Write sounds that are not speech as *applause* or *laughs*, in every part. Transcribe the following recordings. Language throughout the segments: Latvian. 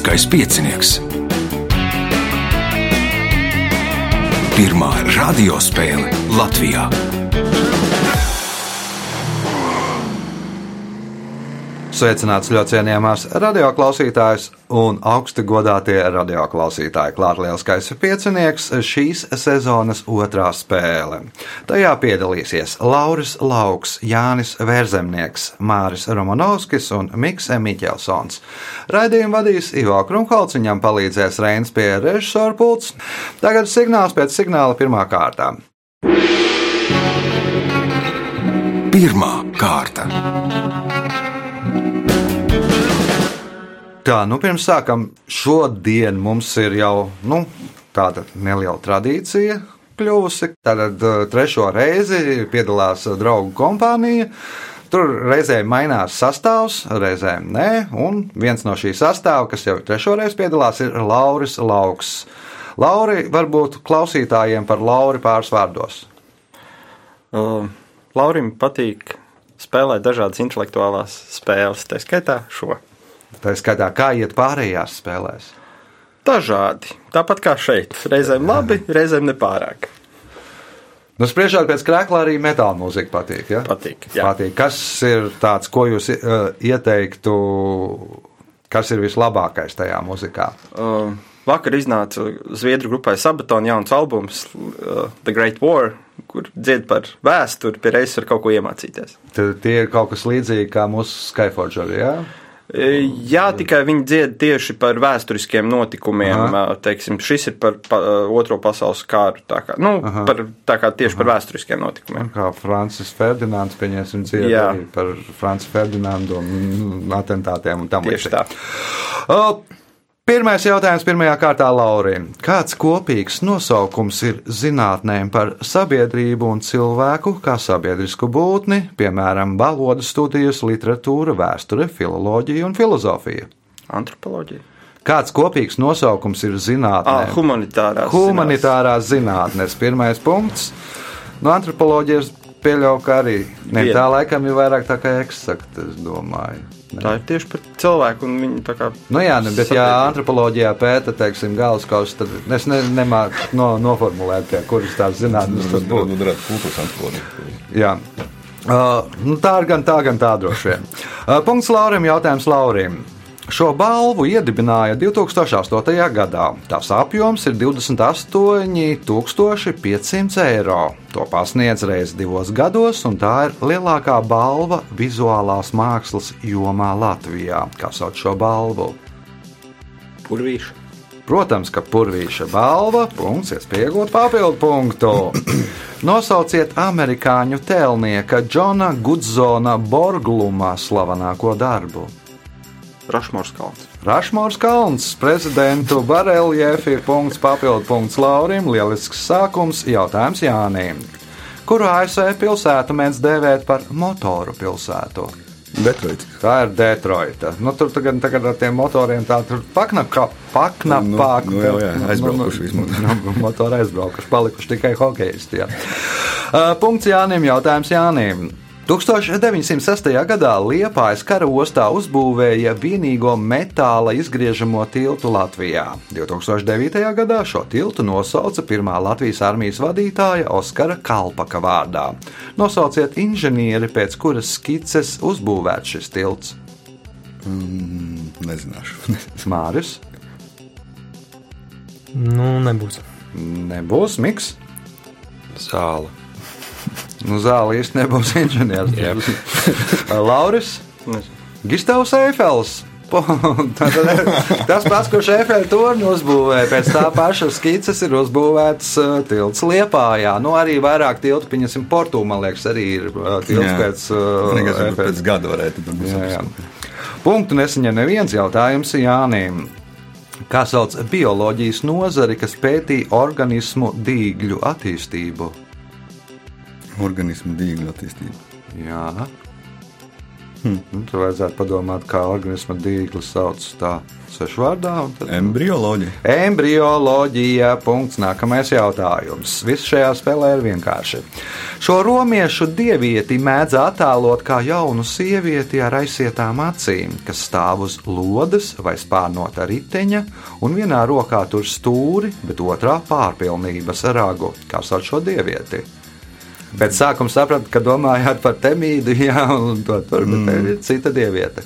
Lieliskais piecinieks. Pirmā radiospēle Latvijā. Sveicināts ļoti cienījamās radioklausītājas un augsti godātie radioklausītāji. Klāra lielskais piecinieks šīs sezonas otrā spēle. Tajā piedalīsies Lauris Lauks, Jānis Vērzemnieks, Māris Romanovskis un Miks Miķelsons. Raidījumu vadīs Ivo Krunholts, viņam palīdzēs Reins pie režisora pults. Tagad signāls pēc signāla pirmā kārtā. Pirmā kārta. Tā, nu pirms sākam, šodien mums ir jau nu, tāda neliela tradīcija kļuvusi. Tad uh, trešo reizi piedalās draugu kompānija. Tur reizēm mainās sastāvs, reizēm nē. Un viens no šī sastāvā, kas jau trešo reizi piedalās, ir Lauris Lauks. Lauri, varbūt klausītājiem par Lauri pāris vārdos. Uh, Laurim patīk spēlēt dažādas intelektuālās spēles, tā skaitā šo. Tā skaitā, kā iet pārējās spēlēs. Dažādi. Tāpat kā šeit. Reizēm labi, reizēm nepārāk. Nu, spriežot pēc krēkla, arī metāla mūzika patīk. Ja? Patīk, jā. patīk. Kas ir tāds, ko jūs uh, ieteiktu, kas ir vislabākais tajā mūzikā? Uh, vakar iznāca Zviedru grupai Sabatona jauns albums uh, The Great War, kur dzied par vēsturi, pie reizes var kaut ko iemācīties. Tad tie ir kaut kas līdzīgs kā mūsu Skyforger. Ja? E, Jā, tikai viņi dzied tieši par vēsturiskiem notikumiem. Aha. Teiksim, šis ir par pa, Otro pasaules kāru. Tā kā, nu, Aha. par, tā kā tieši Aha. par vēsturiskiem notikumiem. Kā Francis Ferdinands, pieņemsim, dzied Jā. arī par Francis Ferdinandu un mm, atentātiem un tam Tieši tā. O, Pirmais jautājums pirmajā kārtā Laurim. Kāds kopīgs nosaukums ir zinātnēm par sabiedrību un cilvēku kā sabiedrisku būtni, piemēram, valodas studijas, literatūra, vēsture, filoloģija un filozofija? Antropoloģija. Kāds kopīgs nosaukums ir Ah, zinātnēm? humanitārās. Humanitārās zinātnes. Pirmais punkts. No antropoloģijas pieļauju, ka arī ne tā laikam ir vairāk tā kā eksakta, es domāju. Tā ir tieši par cilvēku un viņu tā kā. Nu jā, ne, bet ja sabiedrību. antropoloģijā pēta, teiksim, galvaskausa, tad es ne, nemāku no, noformulēt, pie kuras tās zinātnes tas Nu, būtu. nu, darāt kultūras antropoloģiju. Jā. Uh, nu tā ir gan tā, gan tā droši vien. Uh, punkts Laurim, jautājums Laurim. Šo balvu iedibināja 2008. gadā. Tās apjoms ir 28,500 eiro. To pasniedz reizes divos gados, un tā ir lielākā balva vizuālās mākslas jomā Latvijā. Kā sauc šo balvu? Purvīši. Protams, ka purvīša balva, punkts, iespējot papildu punktu. *clears throat* Nosauciet amerikāņu tēlnieka Džona Gudzona Borgluma slavenāko darbu. Rašmors kalns. Rašmors Kalns, prezidentu bareljefi, punkts, papildu punkts Laurim, lielisks sākums, jautājums Jānim. Kuru ASV pilsētu mēdz dēvēt par motoru pilsētu? Detroit. Tā ir Detroita. Nu, tur tagad, tagad ar tiem motoriem tā tur paknapā, paknapā. Nu, nu, jā, jā, aizbraukuši vismaz. *laughs* Nu, motori aizbraukuši, palikuši tikai hokeisti. jā. Uh, Punkts Jānim, jautājums Jānim. 1906. gadā Liepājas kara ostā uzbūvēja vienīgo metāla izgriežamo tiltu Latvijā. 2009. gadā šo tiltu nosauca pirmā Latvijas armijas vadītāja Oskara Kalpaka vārdā. Nosauciet inženieri, pēc kuras skices uzbūvēts šis tilts. Mm, nezināšu. *laughs* Māris, Nu, nebūs. nebūs miks. Zāle. Nu, zāle īsti nebūs *laughs* inženieris. *laughs* Lauris, Nezinu. Gistavs Eifels. *laughs* Tātad Tas pats, ko Šefēļa torņu uzbūvēja, pēc tā paša skices ir uzbūvēts uh, tilts Liepājā. Nu, arī vairāk tiltu, pieņemsim, Portū, man liekas, arī ir uh, tilts Jā. pēc uh, Nekas, pēc gada varētu būt. Jā, jā. Punktu nesaņem neviens jautājums Jānim. Kā sauc bioloģijas nozari, kas pētīja organismu dīgļu attīstību? Organismu dīgļu attīstību. Jā, Hmm. Nu, tur vajadzētu padomāt, kā organisma dīkli sauc tā sešu vārdā. un Tad... Embrioloģija. Embrioloģija. Punkts. Nākamais jautājums. Viss šajā spēlē ir vienkārši. Šo romiešu dievieti mēdz attēlot kā jaunu sievieti ar aizsietām acīm, kas stāv uz lodes vai spārnota riteņa, un vienā rokā tur stūri, bet otrā pārpilnības ragu. Kā sauc šo dievieti? Pēc sākuma sapratu, ka domājāt par temīdu, *laughs* jā, un to tur, bet mm. ir cita dieviete.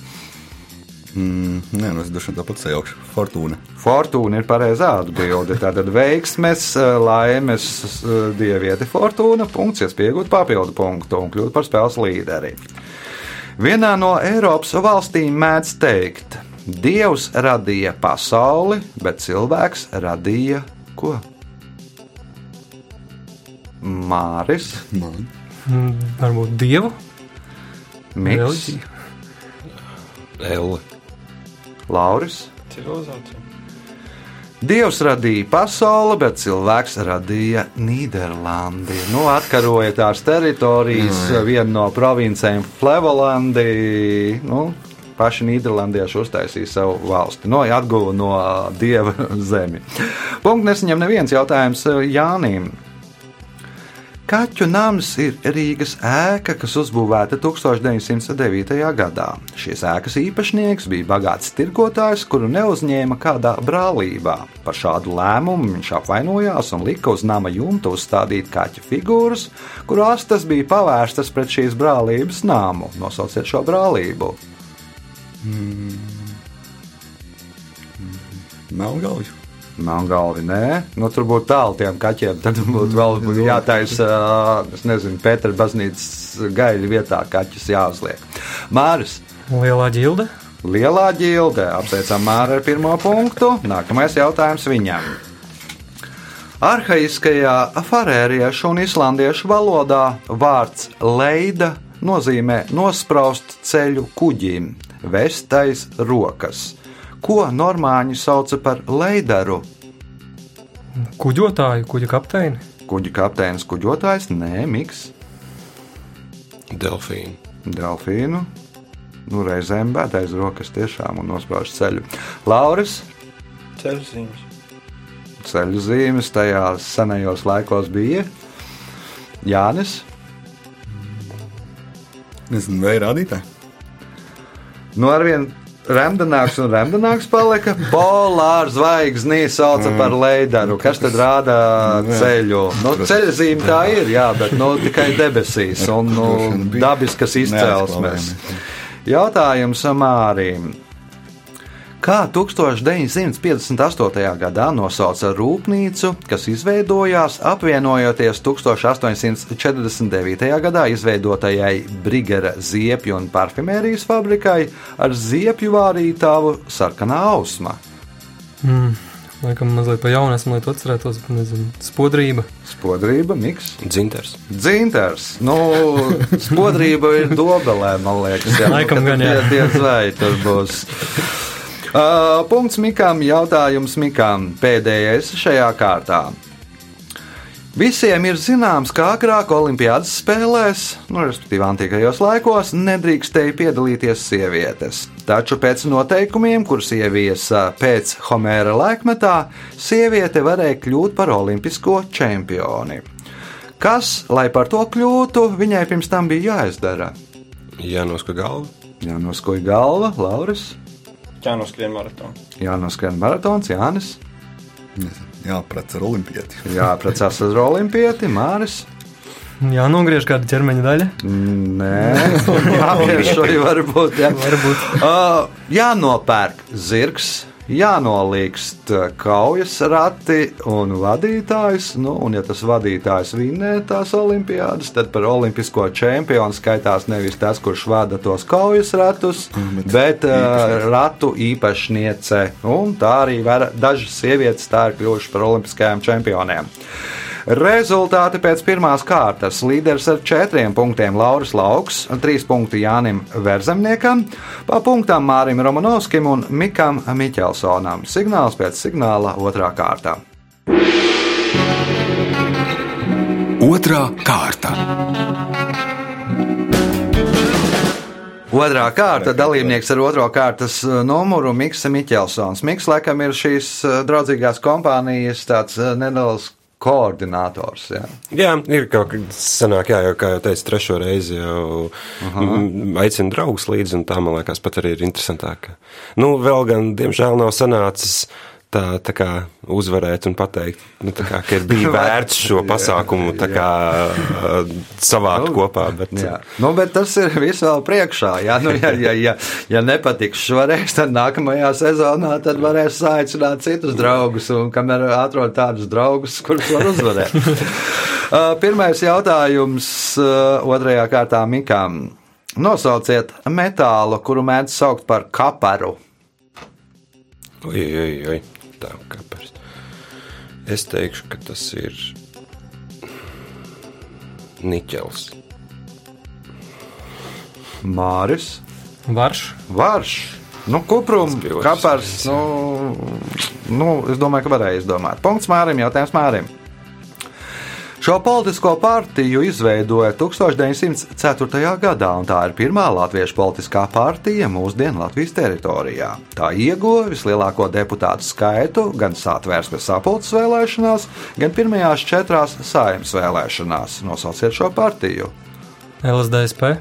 Mm, nē, nu es droši vien tāpat sajaukšu. Fortūna. Fortūna ir pareizā atbilde. Tātad veiksmes, eh, laimes eh, dieviete Fortūna, punkts, iespējot papildu punktu un kļūt par spēles līderi. Vienā no Eiropas valstīm mēdz teikt, Dievs radīja pasauli, bet cilvēks radīja ko? Māris, Man. Mm, Varbūt dievu Miks. Elle. Lauris. Civilizācija. Dievs radīja pasauli, bet cilvēks radīja Nīderlandi. Nu, atkaroja tās teritorijas, viena no provincēm Flevolandi. Nu, paši Nīderlandieši uztaisīja savu valsti. No, atguva no dieva *laughs* zemi. Punkts nesaņem neviens jautājums Jānim. Kaķu nams ir Rīgas ēka, kas uzbūvēta 1909. gadā. Šīs ēkas īpašnieks bija bagāts tirgotājs, kuru neuzņēma kādā brālībā. Par šādu lēmumu viņš apvainojās un lika uz nama jumta uzstādīt kaķu figūras, kuru astes bija pavērstas pret šīs brālības nāmu. Nosauciet šo brālību. Melngalvju. Melngalvi, nē, nu, tur būtu tālu tiem kaķiem. Tad būtu vēl jātaisa, ā, es nezinu, Pētera baznīcas gaļa vietā kaķus jāuzliek. Māris, Lielā ģilde. lielā ģilde, apsveicam Māri ar pirmo punktu. Nākamais jautājums viņam. Arhaiskajā farēriešu un islandiešu valodā vārds leida nozīmē nospraust ceļu kuģim, vestais rokas. Ko normāņi sauca par leidaru? Kuģotāju, kuģa kapteini. Kuģa kapteinis, kuģotājs, nē, miks, Delfīna. delfīnu. Nu, reizēm bēdais rokas tiešām un nosprauž ceļu. Lauris, Ceļu zīmes. ceļu zīmes tajās senajos laikos bija. Jānis, Nezinu, vai ir rādītāji. nu arvien remdenāks un remdenāks palika. Polārs zvaigznī sauca par leidaru. Kas tad rāda ceļu? Nu, ceļa zīme tā ir, jā, bet nu, tikai debesīs un nu, dabiskas izcelsmes. Jautājums Mārīm. Kā 1958. gadā nosauca rūpnīcu, kas izveidojās apvienojoties 1849. gadā izveidotajai Brigera ziepju un parfimērijas fabrikai ar ziepju vārītāvu sarkanā ausma? Mm. Laikam mazliet pa jaunu esmu, lai to atcerētos, nezinu. Spodrība. Spodrība, miks, Dzinters. dzintars. Nu, spodrība ir dobelē, man liekas. Jā, Laikam Nu, gan, jā. tie zvaigži tur būs. Uh, punkts Mikām, jautājums Mikām. Pēdējais šajā kārtā. Visiem ir zināms, ka agrāk Olimpijas spēlēs, nu, respektīvi, antīkajos laikos, nedrīkstēja piedalīties sievietes. Taču pēc noteikumiem, kurus ieviesa pēc Homēra laikmetā, sieviete varēja kļūt par olimpisko čempioni. Kas, lai par to kļūtu, viņai pirms tam bija jāizdara? Jānoska galva. Jānoskoja galva, Lauris, Ķēnoskrien maratonu. jānoskrien maratons, Jānis, Jāprec ar olimpieti. *laughs* jāprecās ar olimpieti, Māris. Jā, nogriež kāda ķermeņa daļa. Nē, jāpiešķir *laughs* varbūt. Jā. Varbūt. Uh, jānopērk zirgs, jānolīgst kaujas rati un vadītājs. Nu, un, ja tas vadītājs vinnē tās olimpiādas, tad par olimpisko čempionu skaitās nevis tas, kurš vada tos kaujas ratus, bet uh, ratu īpašniece. Un tā arī var, dažas sievietes tā ir kļuvušas par olimpiskajām čempioniem. Rezultāti pēc pirmās kārtas. Līderis ar četriem punktiem Lauris Lauks, trīs punkti Jānim Verzemniekam, pa punktām Mārim Romanovskim un Mikam Miķelsonam. Signāls pēc signāla otrā kārta. Otra kārta. Otrā kārta dalībnieks ar otro kārtas uh, numuru Mikls Miķelsons. Miks, laikam, ir šīs uh, draudzīgās kompānijas tāds uh, neliels koordinators. Jā. Jā, ir kaut kas sanāk, jā, jau, kā jau teicu, trešo reizi jau aicinu draugus līdzi, un tā, man liekas, pat arī ir interesantāk. Nu, vēl gan, diemžēl, nav sanācis tā, tā kā uzvarēt un pateikt, nu, tā kā, ka ir bija *laughs* vērts šo pasākumu tā kā savākt kopā. Bet, Jā. Nu, bet tas ir viss vēl priekšā. Jā, nu, ja, ja, ja, ja nepatiks šoreiz, tad nākamajā sezonā tad varēs aicināt citus draugus, un kamēr atrod tādus draugus, kurus var uzvarēt. *laughs* Pirmais jautājums otrajā kārtā Mikām. Nosauciet metālu, kuru mēdz saukt par kaparu. Oi, oi, oi, tā kāpēc. Es teikšu, ka tas ir niķels. Māris, Varš. Varš. Nu, kuprums, reizes, Nu, nu, es domāju, ka varēja izdomāt. Punkts Mārim, jautājums Mārim. Šo politisko partiju izveidoja 1904. gadā, un tā ir pirmā latviešu politiskā partija mūsdienu Latvijas teritorijā. Tā ieguva vislielāko deputātu skaitu gan satvērsmes sapulces vēlēšanās, gan pirmajās četrās saimnes vēlēšanās. Nosauciet šo partiju! LSDSP.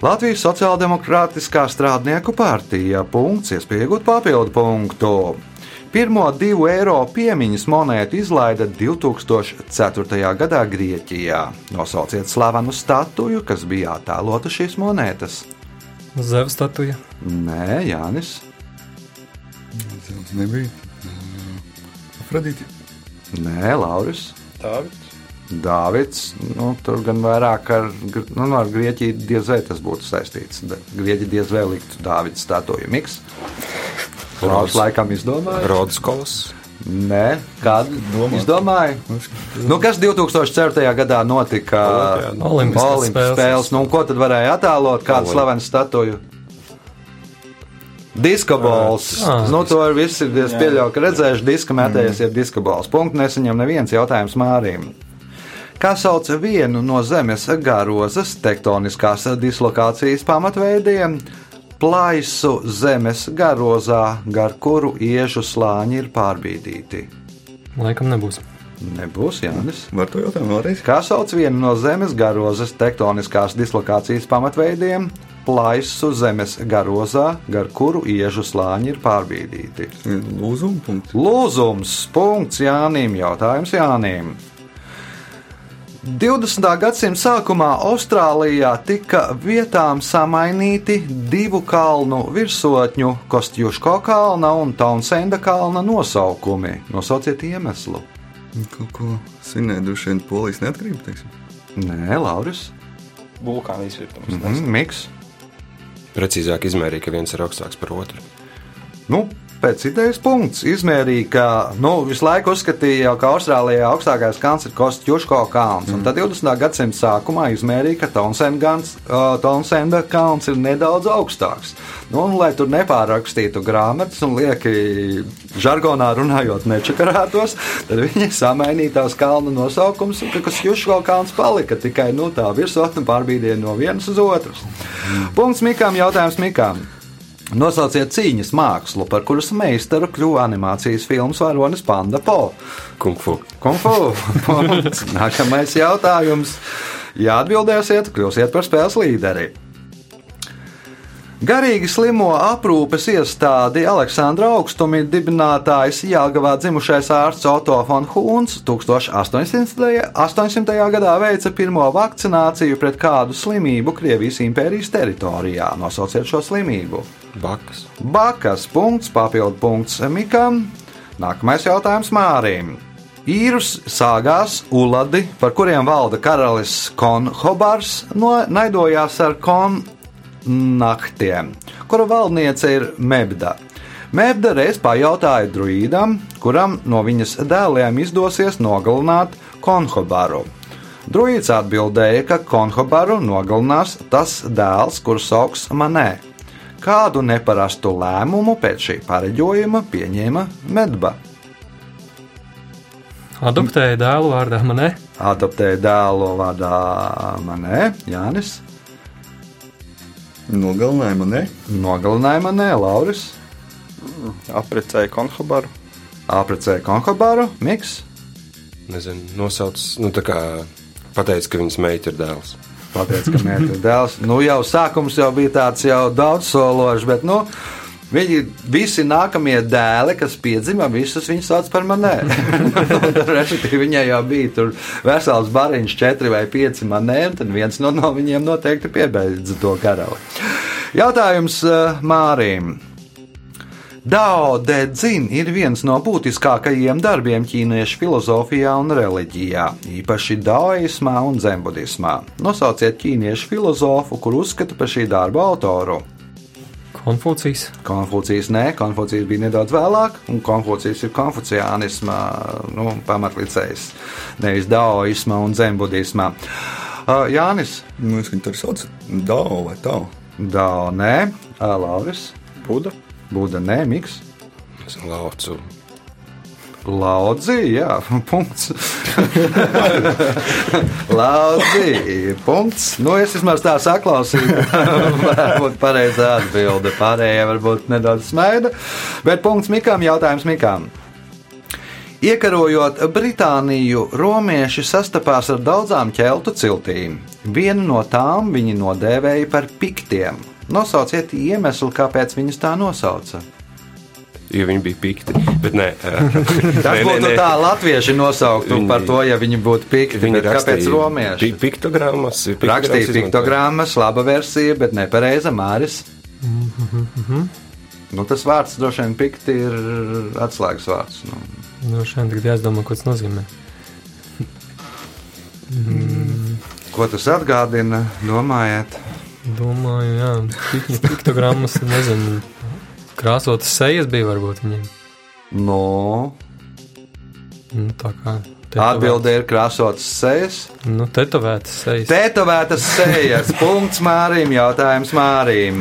Latvijas Sociāldemokrātiskā strādnieku partija. Punkts, iespēja iegūt papildu punktu. Pirmo divu eiro piemiņas monētu izlaida 2004. gadā Grieķijā. Nosauciet slavenu statuju, kas bija attēlota šīs monētas. Zeva statuja. Nē, Jānis. Tas nebija. Afrodīti. Nē, Lauris. Dāvids. Dāvids, nu, tur gan vairāk ar, gr- nu, ar Grieķiju diez vai tas būtu saistīts. Da- Grieķi diez vai liktu Dāvidas statuju miks. Lauris laikam izdomāja. Rodas kols. Nē, kādu Domāt. izdomāju? Nu, kas 2004. gadā notika? Olimpiskās spēles. spēles. Nu, ko tad varēja attēlot? Kādu slavenu statuju? Diskobols. Ah. Nu, to ir visi. Pieļauju, ka redzējuši diska metējies, ir diskobols. Punkts nesaņem neviens jautājums Mārim. Kā sauc vienu no Zemes garozas tektoniskās dislokācijas pamatveidiem? Plaisu Zemes garozā, gar kuru iežu slāņi ir pārbīdīti. Laikam nebūs. Nebūs Jānis. Var to jautājumu vēlreiz? Kā sauc vienu no Zemes garozas tektoniskās dislokācijas pamatveidiem? Plaisu Zemes garozā, gar kuru iežu slāņi ir pārbīdīti. Lūzumu punkts. Lūzums, punkts Jānim, jautājums Jānim. 20. gadsimta sākumā Austrālijā tika vietām samainīti divu kalnu virsotņu, Kostjuško kalna un Taunsenda kalna nosaukumi. Nosauciet iemeslu. Kaut ko svinēt, droši vien polijas neatkarību, teiksim. Nē, Lauris. Vulkāna izvirdums. Mm, miks. Precīzāk izmērīja, ka viens ir augstāks par otru. Nu, pēc idejas punkts izmērīja, ka nu, visu laiku uzskatīja, ka Austrālijā augstākais kalns ir Kostjuško kalns. Mm. Tad 20. gadsimta sākumā izmērīja, ka Townsend gans- uh, kalns ir nedaudz augstāks. Nu, un, lai tur nepārakstītu grāmatas un lieki žargonā runājot nečakarētos, tad viņi samainīja tās kalnu nosaukumus, un Kostjuško kalns palika tikai nu, tā virsotne pārbīdīja no vienas uz otras. Punkts Mikām, jautājums Mikām. Nosauciet cīņas mākslu, par kuras meistaru kļuva animācijas filmas varonis Panda Po. Kung fu. Kung fu. Punkts. *laughs* Nākamais jautājums. Ja atbildēsiet, kļūsiet par spēles līderi. Garīgi slimo aprūpes iestādi Aleksandra augstumi dibinātājs Jāgavā dzimušais ārsts Otto von Huns 1800. 800. gadā veica pirmo vakcināciju pret kādu slimību Krievijas impērijas teritorijā. Nosauciet šo slimību. Bakas. Bakas punkts, papildu punkts Mikam. Nākamais jautājums Mārim. Īrus sāgās uladi, par kuriem valda karalis Konhobars, no, naidojās ar konnaktiem, kura valdniece ir Mebda. Mebda reiz pajautāja druīdam, kuram no viņas dēliem izdosies nogalināt Konhobaru. Druīds atbildēja, ka Konhobaru nogalinās tas dēls, kurš sauc Manē. Kādu neparastu lēmumu pēc šī pareģojuma pieņēma Medba? Adoptēja dēlu vārdā manē. Adoptēja dēlu vārdā Manē, Jānis. Nogalinājuma ne. Nogalinājumā nē, Lauris. Apprecēja konhabaru. Apprecēja Konhabaru, Miks. Nezinu, nosauc, nu tā kā pateica, ka viņas meita ir dēls. Pateic, ka mērķis dēls. Nu, jau sākums jau bija tāds jau daudz sološs, bet, nu, viņi visi nākamie dēli, kas piedzima, visus viņus sauc par manē. *laughs* Respektīvi, viņai jau bija tur vesels bariņš, četri vai pieci manē, un tad viens no, no viņiem noteikti piebeidza to karalu. Jautājums uh, Mārim. Dao de Dzin ir viens no būtiskākajiem darbiem ķīniešu filozofijā un reliģijā, īpaši daoismā un zenbudismā. Nosauciet ķīniešu filozofu, kur uzskata par šī darba autoru. Konfūcijas. Konfūcijas nē, Konfūcijas bija nedaudz vēlāk, un Konfūcijas ir konfuciānisma nu, pamatlicējs, nevis daoismā un zenbudismā. Uh, Jānis, Nu, es viņu tur saucu Dao vai Tau. Dao nē, uh, Lauris, Buda. Būda nē, Miks. Es laucu. Laudzi, jā, punkts. Laudzi, punkts. Nu, es vismaz tā saklausīju. Varbūt pareizā atbilde. Pārējie varbūt nedaudz smaida. Bet punkts Mikām, jautājums Mikām. Iekarojot Britāniju, romieši sastapās ar daudzām ķeltu ciltīm. Vienu no tām viņi nodēvēja par piktiem. Nosauciet iemeslu, kāpēc viņus tā nosauca. Jo viņi bija pikti. Bet nē, *laughs* Tas būtu tā, latvieši nosauktu Viņi- par to, ja viņi būtu pikti. Viņi Kāpēc romieši? pi- Piktogrammas. Rakstīja piktogrammas, laba versija, bet nepareiza Māris. Nu, tas vārds droši vien pikti ir atslēgas vārds. Nu, Nu, šodien tagad jāizdomā, ko tas nozīmē. ko tas atgādina? Domājiet, Domāju, jā, piktogrammas, nezinu, krāsotas sejas bija varbūt viņiem. no. Nu, tā kā. Atbilde ir krāsotas sejas. Nu, tetovētas sejas. Tētovētas sejas. *laughs* Punkts Mārim. Jautājums Mārim.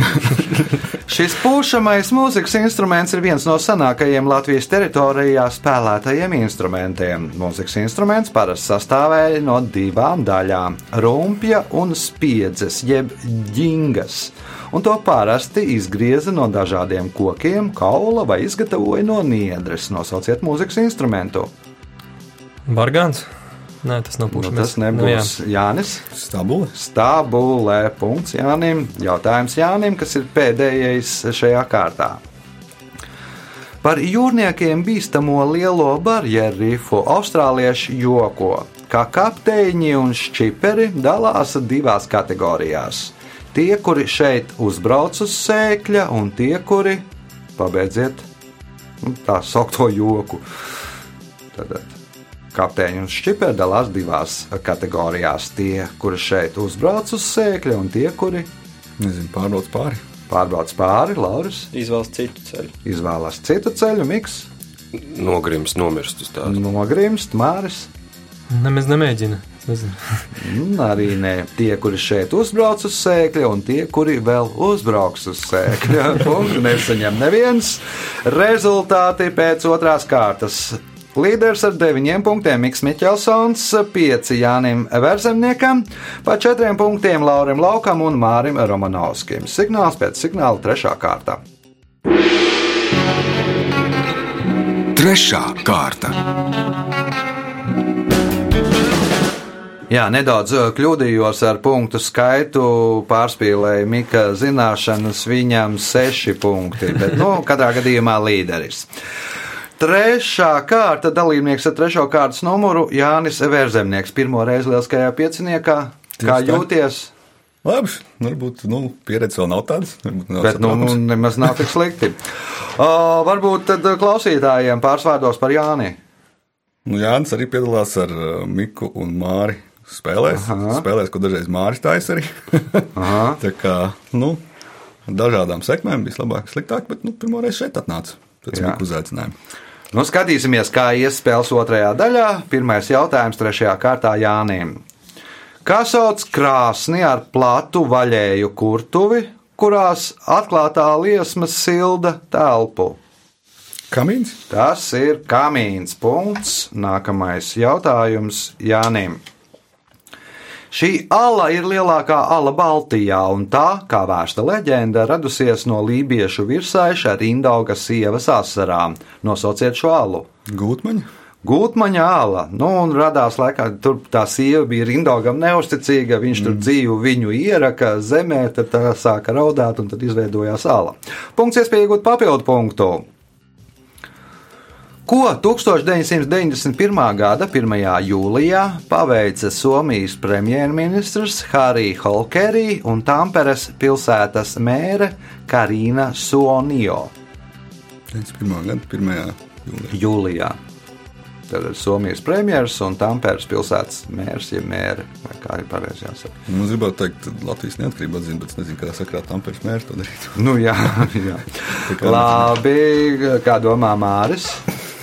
Šis pūšamais mūzikas instruments ir viens no senākajiem Latvijas teritorijā spēlētajiem instrumentiem. Mūzikas instruments parasti sastāvēja no divām daļām - rumpja un spiedzes, jeb ģingas. Un to parasti izgrieza no dažādiem kokiem, kaula vai izgatavoja no niedres. Nosauciet mūzikas instrumentu. Bargāns? Nē, tas nav Nu, pušs. tas nebūs Jānis. Stabula. Stabulē. Punkts Jānim. Jautājums Jānim, kas ir pēdējais šajā kārtā. Par jūrniekiem bīstamo lielo barjeru rifu austrālieši joko, ka kapteiņi un šķiperi dalās divās kategorijās. Tie, kuri šeit uzbrauc uz sēkļa, un tie, kuri pabeidziet nu, tā saukto joku. Tad kapteiņi un šķiperi dalās divās kategorijās. Tie, kuri šeit uzbrauc uz sēkļa, un tie, kuri Nezinu, pārbrauc pāri. pārbrauc pāri, Lauris Izvēlas citu ceļu. izvēlas citu ceļu, Miks, Nogrims, nomirst uz tādu. nogrimst, Māris. Nemaz nemēģina. Un arī ne tie, kuri šeit uzbrauc uz sēkļa, un tie, kuri vēl uzbrauks uz sēkļa. *laughs* Punktu nesaņem neviens. Rezultāti pēc otrās kārtas. Līderis ar 9 punktiem Mikls Miķelsons, 5 Jānim Verzemniekam, pa 4 punktiem Laurim Laukam un Mārim Romanovskim. Signāls pēc signāla 3. kārta. Trešā kārta. Jā, nedaudz uh, kļūdījos ar punktu skaitu, pārspīlēju Mika zināšanas, viņam seši punkti, bet, nu, *laughs* katrā gadījumā līderis. Trešā kārta dalībnieks ar trešo kārtas numuru Jānis Vērzemnieks. Pirmo reizi lieliskajā pieciniekā. Kā jūties? Labi, varbūt nu, pieredze vēl nav tāda. Bet nu, satraukums. nemaz nav tik slikti. O, *laughs* varbūt tad klausītājiem pāris vārdos par Jāni. Nu, Jānis arī piedalās ar uh, Miku un Māri spēlēs. Aha. Spēlēs, ko dažreiz Māris taisa arī. *laughs* Tā kā, nu, dažādām sekmēm bija labāk, sliktāk, bet, nu, pirmo reizi šeit atnāca. Pēc. Miku uzaicinājuma. Nu, skatīsimies, kā ies spēles otrajā daļā. Pirmais jautājums trešajā kārtā Jānim. Kā sauc krāsni ar platu vaļēju kurtuvi, kurās atklātā liesma silda telpu? Kamīns? Tas ir kamīns. Punkts. Nākamais jautājums Jānim. Šī ala ir lielākā ala Baltijā, un tā, kā vēsta leģenda, radusies no lībiešu virsaiša Rindauga sievas asarām. Nosauciet šo alu! Gūtmaņa. Gūtmaņa āla. Nu, un radās laikā, tur tā sieva bija Rindaugam neusticīga, viņš tur dzīvu viņu ieraka zemē, tad tā sāka raudāt, un tad izveidojās āla. Punkts iespēja iegūt papildu punktu. Ko 1991. gada 1. jūlijā paveica Somijas premjerministrs Harry Holkerī un Tamperes pilsētas mēre Karina Sonio 91. gada 1. jūlijā. jūlijā? Tad ir Somijas premjerministrs un Tamperes pilsētas mērs, ja mēre, vai kā ir pareizi jāsaka. Mums gribētu teikt, ka Latvijas neatkarība atzīst, bet es nezinu, kādā sakrā Tampērs mērķis to darīt. *laughs* Nu, jā, jā. kā Labi, kā domā Māris?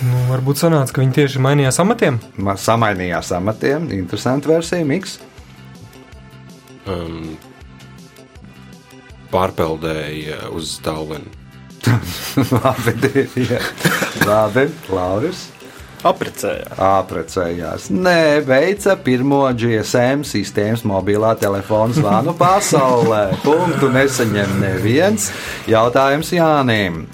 Nu, varbūt sanāca, ka viņi tieši mainījās amatiem. Ma- Samainījās amatiem. Interesanti versija, Miks. Um, pārpeldēja uz Talvinu. *laughs* Labi. Labi, Lauris. Apprecējās. Apprecējās. Nē, veica pirmo GSM sistēmas mobilā telefona zvanu *laughs* pasaulē. Punktu nesaņem neviens. Jautājums Jānim.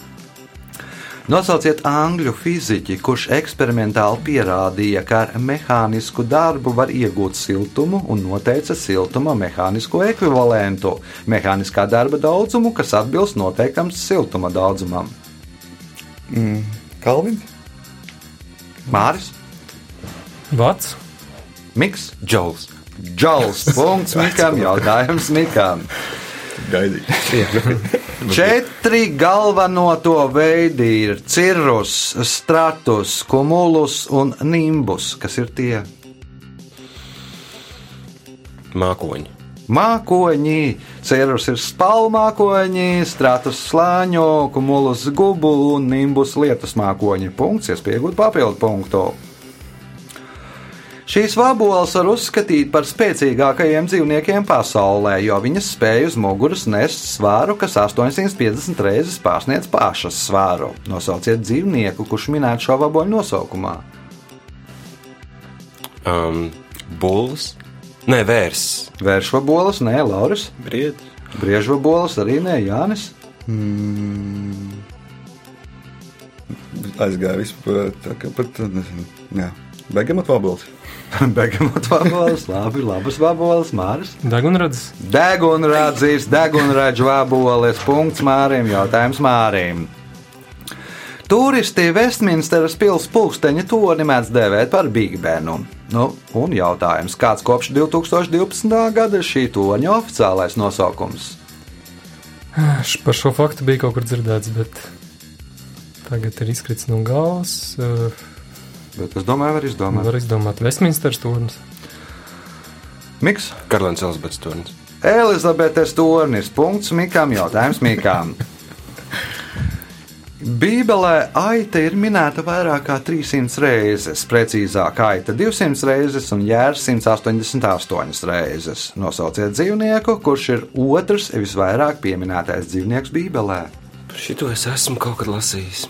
Nosauciet angļu fiziķi, kurš eksperimentāli pierādīja, ka ar mehānisku darbu var iegūt siltumu un noteica siltuma mehānisko ekvivalentu, mehāniskā darba daudzumu, kas atbilst noteiktam siltuma daudzumam. Kalvins? Māris, Vats. Miks, Džols. Džals, punkts Mikam, jautājums Mikam. Gaidīju. *laughs* Četri galveno to veidi ir cirrus, stratus, kumulus un nimbus, kas ir tie Mākoņi. Mākoņi. Cirrus ir spalmākoņi, stratus slāņu, kumulus gubu un nimbus lietus mākoņi. Punkts, iespējot papildu punktu. Šīs vaboles var uzskatīt par spēcīgākajiem dzīvniekiem pasaulē, jo viņas spēj uz muguras nest svāru, kas 850 reizes pārsniedz pašas svāru. Nosauciet dzīvnieku, kurš minēts šo vaboļu nosaukumā. Um, Bulls. Nē, vērs. Vēršvaboles, nē, Lauris. Briedis. Briežvaboles arī nē, Jānis. Aizgāja vispār tā kā pat, nezinu, jā. Beigam atvabols. Begamot vaboles, labi, labas vaboles, Māris. Degunrads. Degunrādzīs, degunraģu vaboles, punkts Mārim, jautājums Mārim. Turisti Vestminsteras pilsētas pulksteņa torni mēdz dēvēt par Big Benu. Nu, un jautājums, kāds kopš 2012. gada ir šī torņa oficiālais nosaukums? Par šo faktu bija kaut kur dzirdēts, bet tagad ir izkrits no galvas. Uh, Bet es domāju, var izdomāt. var izdomāt Westminsteras turns. Miks? Karlēns Elizabets Turns. Elizabetes tornis. Punkts Mikam. Jautājums Mikam. *laughs* Bībelē aita ir minēta vairāk kā 300 reizes, precīzāk, aita 200 reizes un jērs 188 reizes. Nosauciet dzīvnieku, kurš ir otrs visvairāk pieminētais dzīvnieks Bībelē. Par šito es esmu kaut kad lasījis.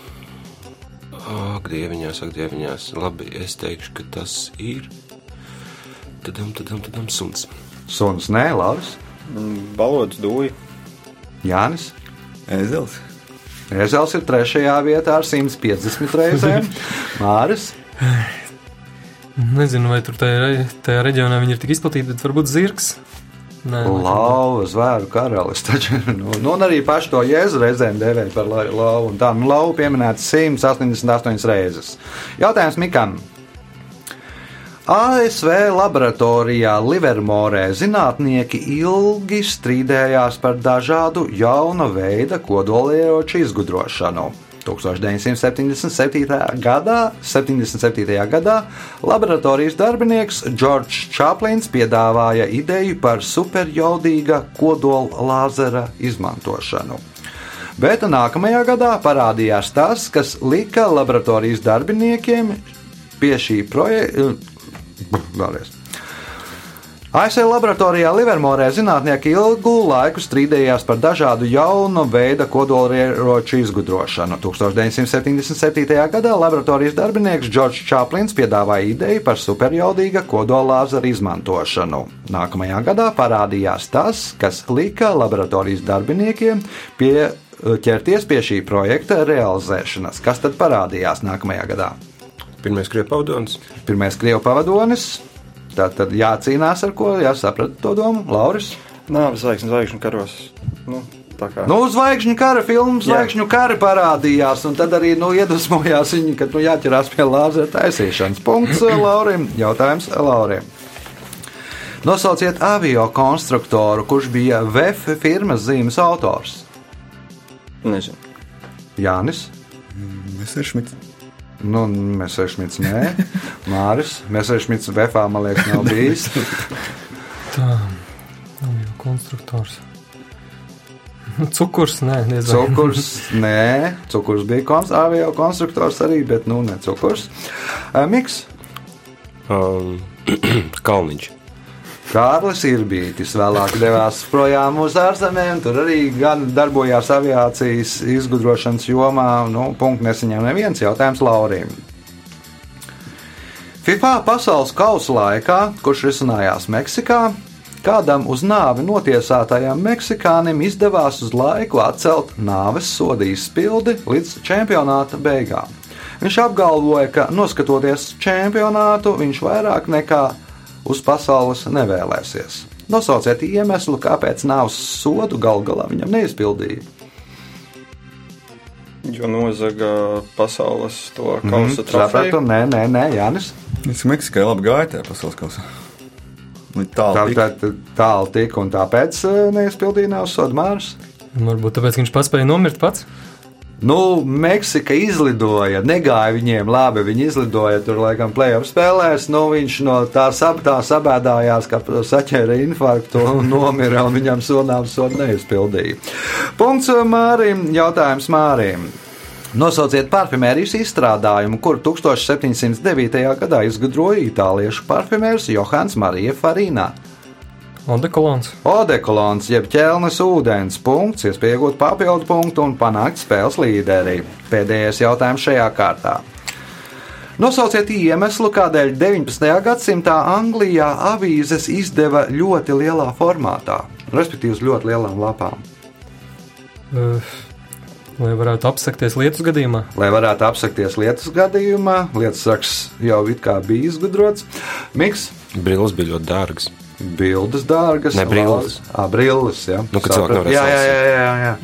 Ak, dieviņās, ak, dieviņās. Labi, es teikšu, ka tas ir. Tadam, tadam, tadam, suns. Suns, nē, Lauris, Balods dūja. Jānis. Ezels. Ezels ir trešajā vietā ar 150 reizēm. *laughs* Māris. Nezinu, vai tur tajā, tajā reģionā viņi ir tik izplatīti, bet varbūt zirgs. Nē, Lauva, zvēru karalis. *laughs* Taču, nu, nu, un arī pašu to jēzu reizēm dēvēja par la- lauvu. Tā nu, lauva pieminēta 188 reizes. Jautājums Mikam. ASV laboratorijā Livermorē zinātnieki ilgi strīdējās par dažādu jauna veida kodolieroču izgudrošanu. 1977. gadā, 77. gadā laboratorijas darbinieks Džordžs Čaplins piedāvāja ideju par superjaudīga kodola lāzera izmantošanu. Bet nākamajā gadā parādījās tas, kas lika laboratorijas darbiniekiem pie šī projekta. Vēlreiz. ASV laboratorijā Livermorē zinātnieki ilgu laiku strīdējās par dažādu jaunu veidu kodolieroču izgudrošanu. 1977. gadā laboratorijas darbinieks Džordžs Čaplins piedāvāja ideju par superjaudīga kodolāzeru izmantošanu. Nākamajā gadā parādījās tas, kas lika laboratorijas darbiniekiem pie, ķerties pie šī projekta realizēšanas. Kas tad parādījās nākamajā gadā? Pirmais krievu pavadonis. Pirmais krievu pavadonis. Tā tad jācīnās ar ko, jāsaprot to domu, Lauris. Nāves zvaigznes, zvaigžņu karos. Nu. Nu, zvaigžņu kara filmas, zvaigžņu kara parādījās, un tad arī nu, iedvesmojās viņi, ka nu, jāķerās pie lāzera taisīšanas. Punkts *clears throat* Laurim. Jautājums Laurim. Nosauciet avio konstruktoru, kurš bija VF firmas zīmes autors. Nezinu. Jānis. Messerschmitt. Nu, Messerschmitts, nē, Māris. Messerschmitts VFā, man liekas, nav bijis. Tā, nav jau konstruktors. Nu, Cukurs, nē, nezinu. Cukurs, nē, cukurs bija konst avio konstruktors arī, bet nu ne cukurs. Eh, Miks. Um, *clears throat* Kalniņš. Kārlis Irbītis vēlāk devās projām uz ārzemēm. Tur arī gan darbojās aviācijas izgudrošanas jomā. Nu, punktu nesaņēma neviens jautājums Laurim. FIFA pasaules kausa laikā, kurš risinājās Meksikā, kādam uz nāvi notiesātajam meksikānim izdevās uz laiku atcelt nāves soda izpildi līdz čempionāta beigām. Viņš apgalvoja, ka noskatoties čempionātu, viņš vairāk nekā uz pasaules nevēlēsies. Nosauciet iemeslu, kāpēc nāves sodu gal galā viņam neizpildīja. Jo nozaga pasaules to kausa Mhm, Sapratu, trofeju. nē, nē, nē, Jānis. Es Meksikai labi gāju tajā pasaules kausā. Tā Tālu tā, tā, tālu tika un tāpēc eh, neizpildīja nāves sodu mārs. Varbūt tāpēc ka viņš pats spēja nomirt pats. Nu, Meksika izlidoja, negāja viņiem labi. Viņi izlidoja tur, laikam, plēsoņu spēlēs. Nu, viņš no tā, sab, tā sabēdājās, ka saķēra infarktu un nomira, un viņam sonāms sodu neizpildīja. Punkts Mārim. Jautājums Mārim. Nosauciet parfimērijas izstrādājumu, kuru 1709. gadā izgudroja itāliešu parfimērs Johans Marija Farīna. Odekolons. Odekolons, jeb ķelnes ūdens punkts, iespēja iegūt papildu punktu un panākt spēles līderi. Pēdējais jautājums šajā kārtā. Nosauciet iemeslu, kādēļ 19. gadsimtā Anglijā avīzes izdeva ļoti lielā formātā, respektīvi uz ļoti lielām lapām. Uh, lai varētu apsekties lietus gadījumā. Lai varētu apsakties lietus gadījumā, lietus saks jau it kā bija izgudrots. Miks, Brilles bija ļoti dārgas. Bildes dārgas, Ne, brilles. Ah, brilles, jā. Nu, kad cilvēki Sapratu. nevarēja jā, jā, jā, jā, jā.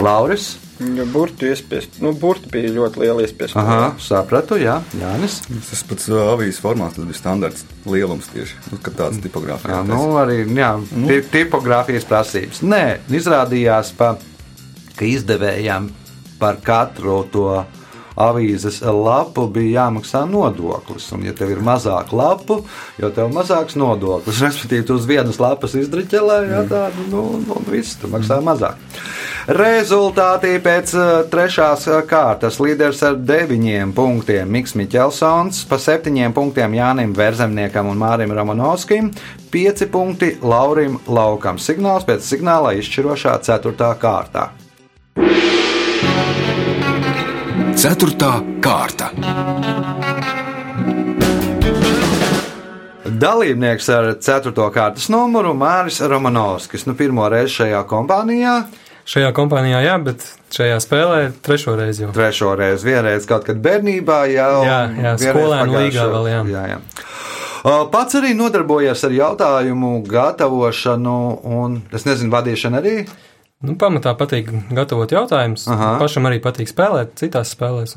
Lauris. Jo burtu iespiest. Nu, burti bija ļoti liela iespiest. Aha, sapratu, jā, Jānis. Tas pats uh, avīzes formāts, tas bija standarts lielums tieši. Nu, kad tāds tipogrāfijā. Jā, nu, arī jā, ti- tipogrāfijas prasības. Nē, izrādījās, pa, ka izdevējām par katru to avīzes lapu bija jāmaksā nodoklis. Un, ja tev ir mazāk lapu, jo tev mazāks nodoklis, respektīvi, tu uz vienas lapas izdriķelē, jā, tādu, nu, nu, viss, tu maksā mazāk. Rezultātī pēc uh, trešās uh, kārtas līderis ar deviņiem punktiem Miks Miķelsons, pa septiņiem punktiem Jānim Verzemniekam un Mārim Romanovskim, pieci punkti Laurim Laukam. Signāls pēc signāla izšķirošā ceturtā kārtā. Ceturtā kārta. Dalībnieks ar 4. kārtas numuru Māris Romanovskis. Nu, pirmo reizi šajā kompānijā, Šajā kompānijā, jā, bet šajā spēlē trešo reizi jau. trešo reizi, vienreiz kaut kad bērnībā, jau Jā, jā, skolēnu līgā vēl, jā. jā, jā. Uh, Pats arī nodarbojies ar jautājumu gatavošanu, un es nezinu, vadīšanu arī. Nu, pamatā patīk gatavot jautājumus. Pašam arī patīk spēlēt citās spēlēs.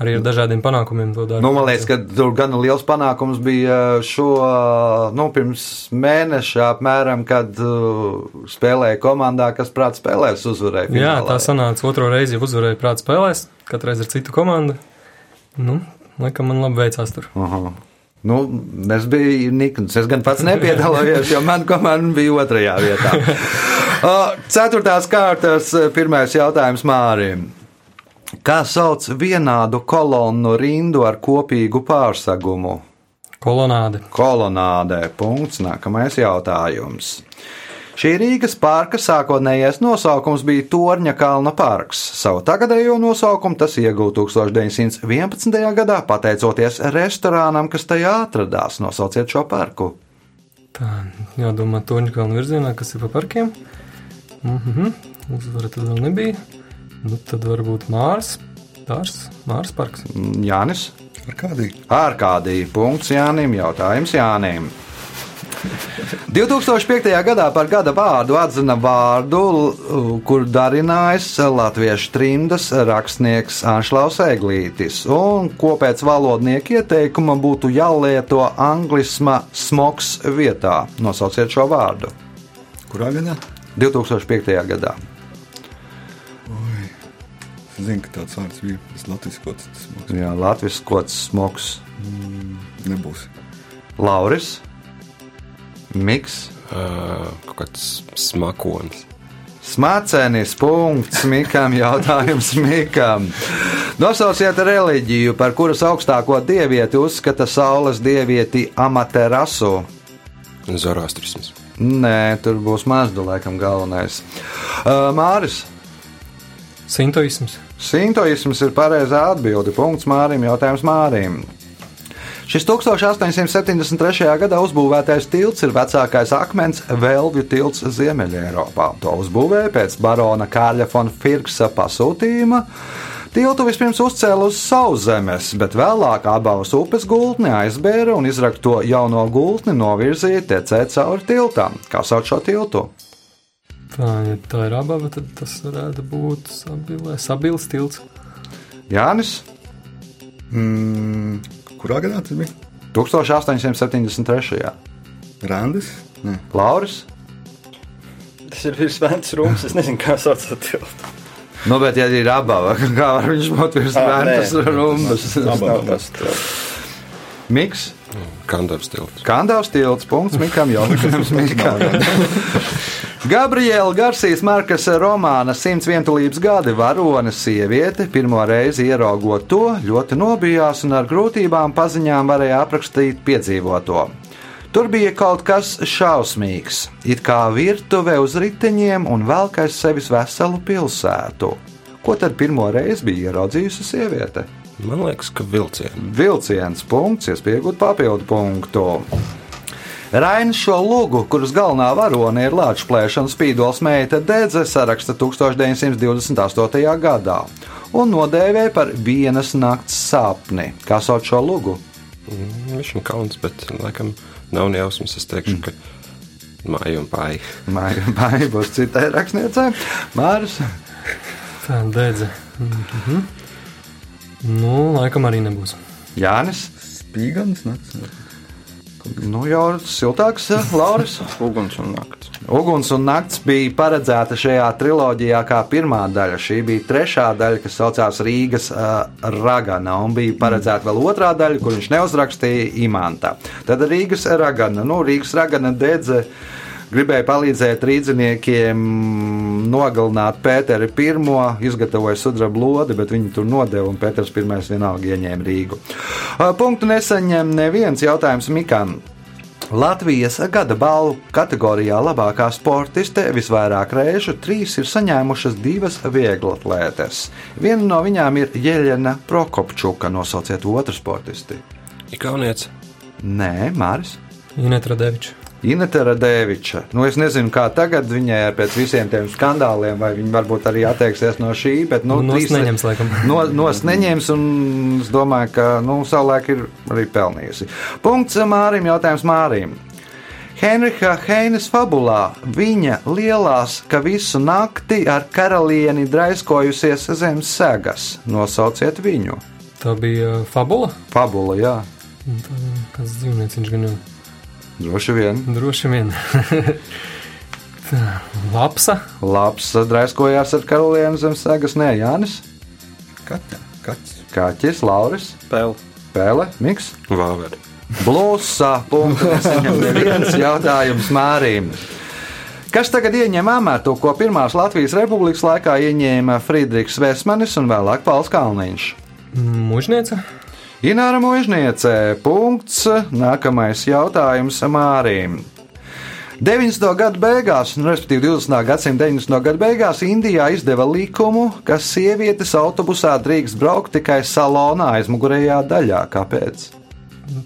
Arī ar dažādiem panākumiem to dara. Nu, man liekas, ka tur gan liels panākums bija šo nu, pirms mēneša, apmēram, kad uh, spēlēja komandā, kas prāt spēlēs uzvarēja. Jā, finālā. tā sanāca otro reizi, jau uzvarēja prāta spēlēs, katreiz ar citu komandu. Nu, laikam man labi veicās tur. Aha. Nu, es biju Nikns. Es gan pats nepiedalījos, jo man komanda bija otrajā vietā. *laughs* Ceturtās kārtas uh, pirmais jautājums Mārim. Kā sauc vienādu kolonnu rindu ar kopīgu pārsegumu? Kolonāde. kolonādē. Punkts. Nākamais jautājums. Šī Rīgas parka sākotnējais nosaukums bija Torņa kalna parks. Savu tagadējo nosaukumu tas iegūta 1911. gadā, pateicoties restorānam, kas tajā atradās. Nosauciet šo parku. Tā, jādomā Toņa kalna virzienā, kas ir pa parkiem. Mhm, uzvara tad vēl nebija. Nu, tad varbūt Mārs, Dārs, Mārs parks. Mm, Jānis. Ar kādī? Ārkādīgi. Punkts Jānim. Jautājums Jānim. *laughs* 2005. gadā par gada vārdu atzina vārdu, kur darinājis latviešu trimdas rakstnieks Anšlaus Eglītis, un ko pēc valodnieka ieteikuma būtu jālieto anglisma smogs vietā. Nosauciet šo vārdu. Kurā gadā? 2005. gadā. Es zinu, ka tāds vārds bija. Tas latviešu kaut kas tāds Jā, Latvijas kods smogs. nebūs. Lauris, Miks, Uh, kaut kāds smakonis. Smacenis, punkts, Mikam, jautājums Mikam. Nosauciet reliģiju, par kuras augstāko dievieti uzskata saules dievieti Amaterasu. Zoroastrisms. Nē, tur būs mazdu, laikam, galvenais. Uh, Māris, Sintoisms. Sintoisms ir pareizā atbilde. Punkts Mārim, jautājums Mārim. Šis 1873. gadā uzbūvētais tilts ir vecākais akmens Velvju tilts Ziemeļā-Eiropā. To uzbūvēja pēc barona Kārļa von Firksa pasūtījuma. Tiltu vispirms uzcēla uz sauszemes, bet vēlāk abas upes gultni aizbēra un izrakto jauno gultni novirzīja tecēt cauri tiltam. Kā sauc šo tiltu? Tā, ja tā ir abava, tad tas varētu būt sabilē, sabils tilts. Jānis Mm, kurā gadā tas bija? 1873. Randis? Nē. Lauris. Tas ir virs Vēncas rūmas. Es nezinu, kā sauc to tiltu. Nu, bet, ja ir abava, *laughs* kā var viņš Ah, vēntures nē. rumbas? Tas tas tilts. Miks, Kandavs tilts. Kandavs tilts, punkts Mikam, jautājums *laughs* Mikam. *laughs* Gabriela Garcijas Markas romāna Simts vientulības gadi varonas sieviete pirmo reizi ieraugot to, ļoti nobijās un ar grūtībām paziņām varēja aprakstīt piedzīvoto. Tur bija kaut kas šausmīgs, it kā virtuve uz riteņiem un velk aiz sevis veselu pilsētu. Ko tad pirmo reizi bija ieraudzījusi sieviete? Man liekas, ka vilcieni. Vilciens punkts, iespējot papildu punktu. Rainis šo lugu, kuras galvenā varone ir Latvijas plēšanas spīdols meita Dedze, saraksta 1928. gadā un nodēvēja par vienas nakts sapni. Kā sauc šo lugu? Mm, Viņš ir kauns, bet laikam nav nejausmas. Es teikšu, ka māja un pāri. Vai *laughs* būs citai rakstniecei? Māris. Tā dedze. Mhm. Nu, laikam arī nebūs. Jānis. Spīgans nakts. Nu, jau siltāks, Lauris. Uguns un nakts. Uguns un nakts bija paredzēta šajā triloģijā kā pirmā daļa. Šī bija trešā daļa, kas saucās Rīgas uh, Ragana, un bija paredzēta vēl otrā daļa, kur viņš neuzrakstīja Imanta. Tad Rīgas Ragana, nu, Rīgas Ragana dedze. Gribēja palīdzēt rīzniekiem nogalināt Pēteri I, izgatavoja sudraba lodi, bet viņi tur nodeva, un Pēters I vienalga ieņēma Rīgu. Punktu nesaņem neviens jautājums Mikam. Latvijas gada balvu kategorijā labākā sportiste visvairāk reižu trīs ir saņēmušas divas vieglatlētes. Viena no viņām ir Jeļena Prokopčuka, nosauciet otru sportisti. Ikaunietis. Nē, Māris. Ineta Radeviča. Inete Radeviča. Nu, es nezinu, kā tagad viņai pēc visiem tiem skandāliem, vai viņa varbūt arī atteiksies no šī, bet nu, Nu, nost trīs- neņems, laikam. No, nos neņems, un es domāju, ka nu, savulaik ir arī pelnījusi. Punkts Mārim, jautājums Mārim. Henriha Heinas fabulā viņa lielās, ka visu nakti ar karalieni draiskojusies zem segas. Nosauciet viņu. Tā bija fabula. Fabula, jā, Un tā, Kāds dzīvnieks viņš gan jau droši vien. droši vien. *laughs* Lapsa. Labs draiskojās ar karalieni zem segas. Nē, Jānis, Kaķa. Kaķis. Kāķis, Lauris, Pēl. Pēle, Miks. Vāveri. Blusa. Punktu nesaņem *laughs* neviens jautājums Mārim. Kas tagad ieņem amatu, ko pirmās Latvijas republikas laikā ieņēma Friedrichs Vesmanis un vēlāk Pauls Kalniņš? Mūžniece. Ināra Mūžniece. Punkts. Nākamais jautājums Mārim. 90. gada beigās, nu, respektīvi 20. gadsimta 90. gada beigās, Indijā izdeva likumu, ka sievietes autobusā drīkst braukt tikai salonā aizmugurējā daļā. Kāpēc?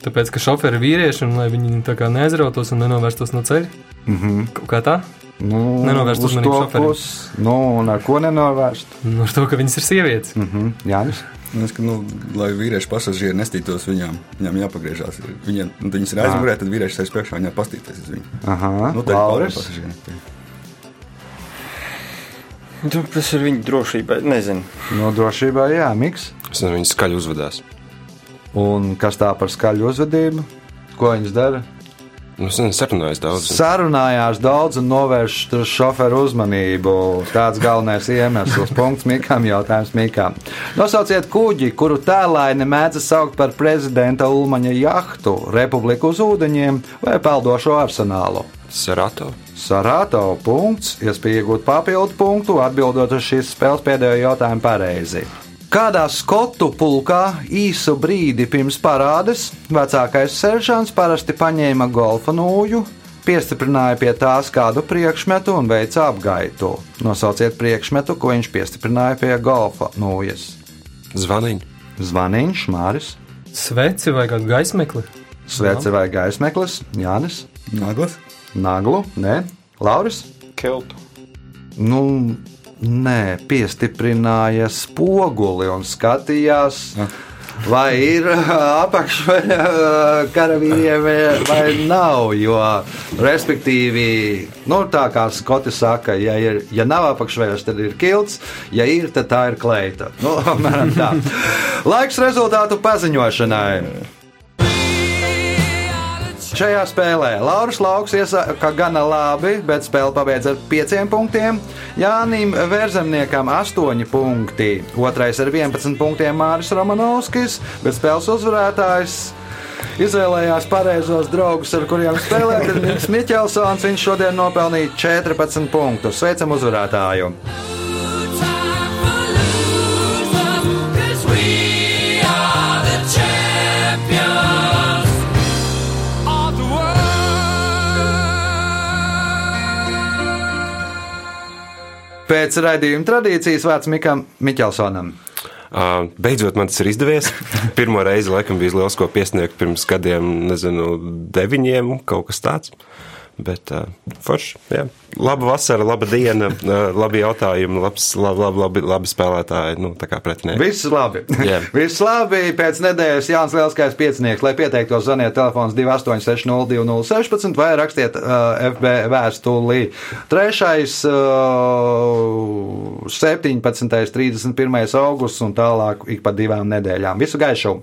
Tāpēc, ka šoferi ir vīrieši un lai viņi tā kā neaizrautos un nenovērstos no ceļa. Mm -hmm. Kaut kā tā. Nu, Nenovērst uz uzmanību šoferim. pusi. Nu, un ar ko nenovērst? Nu, ar to, ka viņas ir sievietes. Mm. Mhm. Jānis. Es, ka, nu, lai vīrieši pasažieri nestītos viņām, viņām jāpagriežās. Viņiem, nu, viņas ir aizmugurē, tad vīrieši sēž priekšā, viņām pastīties uz viņu. Aha, Nu, tā ir Lauris. pasažieri. Nu, Tas ir viņa drošībai. Nezinu. No drošībā, jā, miks. Es nezinu, viņi skaļi uzvedās. Un kas tā par skaļu uzvedību? Ko viņas dara? Nu, sarunājos daudz. Sarunājās daudz un novērš šoferu uzmanību. Tāds galvenais iemesls. Punkts Mikam, jautājums Mikam. Nosauciet kuģi, kuru tēlaini mēdz saukt par prezidenta Ulmaņa jahtu, republiku uz ūdeņiem vai peldošo arsenālu. Sarato. Sarāto punkts, iespēja iegūt papildu punktu, atbildot uz šīs spēles pēdējo jautājumu pareizi. Kādā skotu pulkā īsu brīdi pirms parādes vecākais seržants parasti paņēma golfa nūju, piestiprināja pie tās kādu priekšmetu un veica apgaitu. Nosauciet priekšmetu, ko viņš piestiprināja pie golfa nūjas. Zvaniņš. Zvaniņš, Māris, Sveci vai gaismekli? Svece vai gaismeklis, Jānis, Naglas? Naglu, nē, Lauris. Keltu. Nu, nē, piestiprināja spoguli un skatījās. Vai ir *laughs* apakšveļa *laughs* karavīriem vai nav? Jo, respektīvi, nu, tā kā Skoti saka, ja, ir, ja nav apakšveļas, tad ir kilts, ja ir, tad tā ir kleita. Nu. *laughs* Laiks rezultātu paziņošanai. Šajā spēlē Lauris Lauks iesāka gana labi, bet spēle pabeidz ar 5 punktiem. Jānim Vērzemniekam 8 punkti, otrais ar 11 punktiem Māris Romanovskis, bet spēles uzvarētājs izvēlējās pareizos draugus, ar kuriem spēlēt. *laughs* Mikls Miķelsons, viņš šodien nopelnīja 14 punktus. Sveicam uzvarētāju! Pēc raidījuma tradīcijas vārds Mikam Miķelsonam. Beidzot, man tas ir izdevies. *laughs* Pirmo reizi, laikam, bija liels, ko piesniegt pirms gadiem, nezinu, deviņiem, kaut kas tāds. Bet, uh, forši, jā. Laba vasara, laba diena, uh, *laughs* labi jautājumi, labs, labi, labi, labi, labi spēlētāji. Nu, tā kā pretinieki. Viss labi. Jā. *laughs* Viss labi. Pēc nedēļas Jānis Lielskais piecinieks, lai pieteiktos, zvaniet telefons 28602016 vai rakstiet uh, FB vēstulī. Trešais, uh, 17. 31. augusts un tālāk ik pa divām nedēļām. Visu gaišu!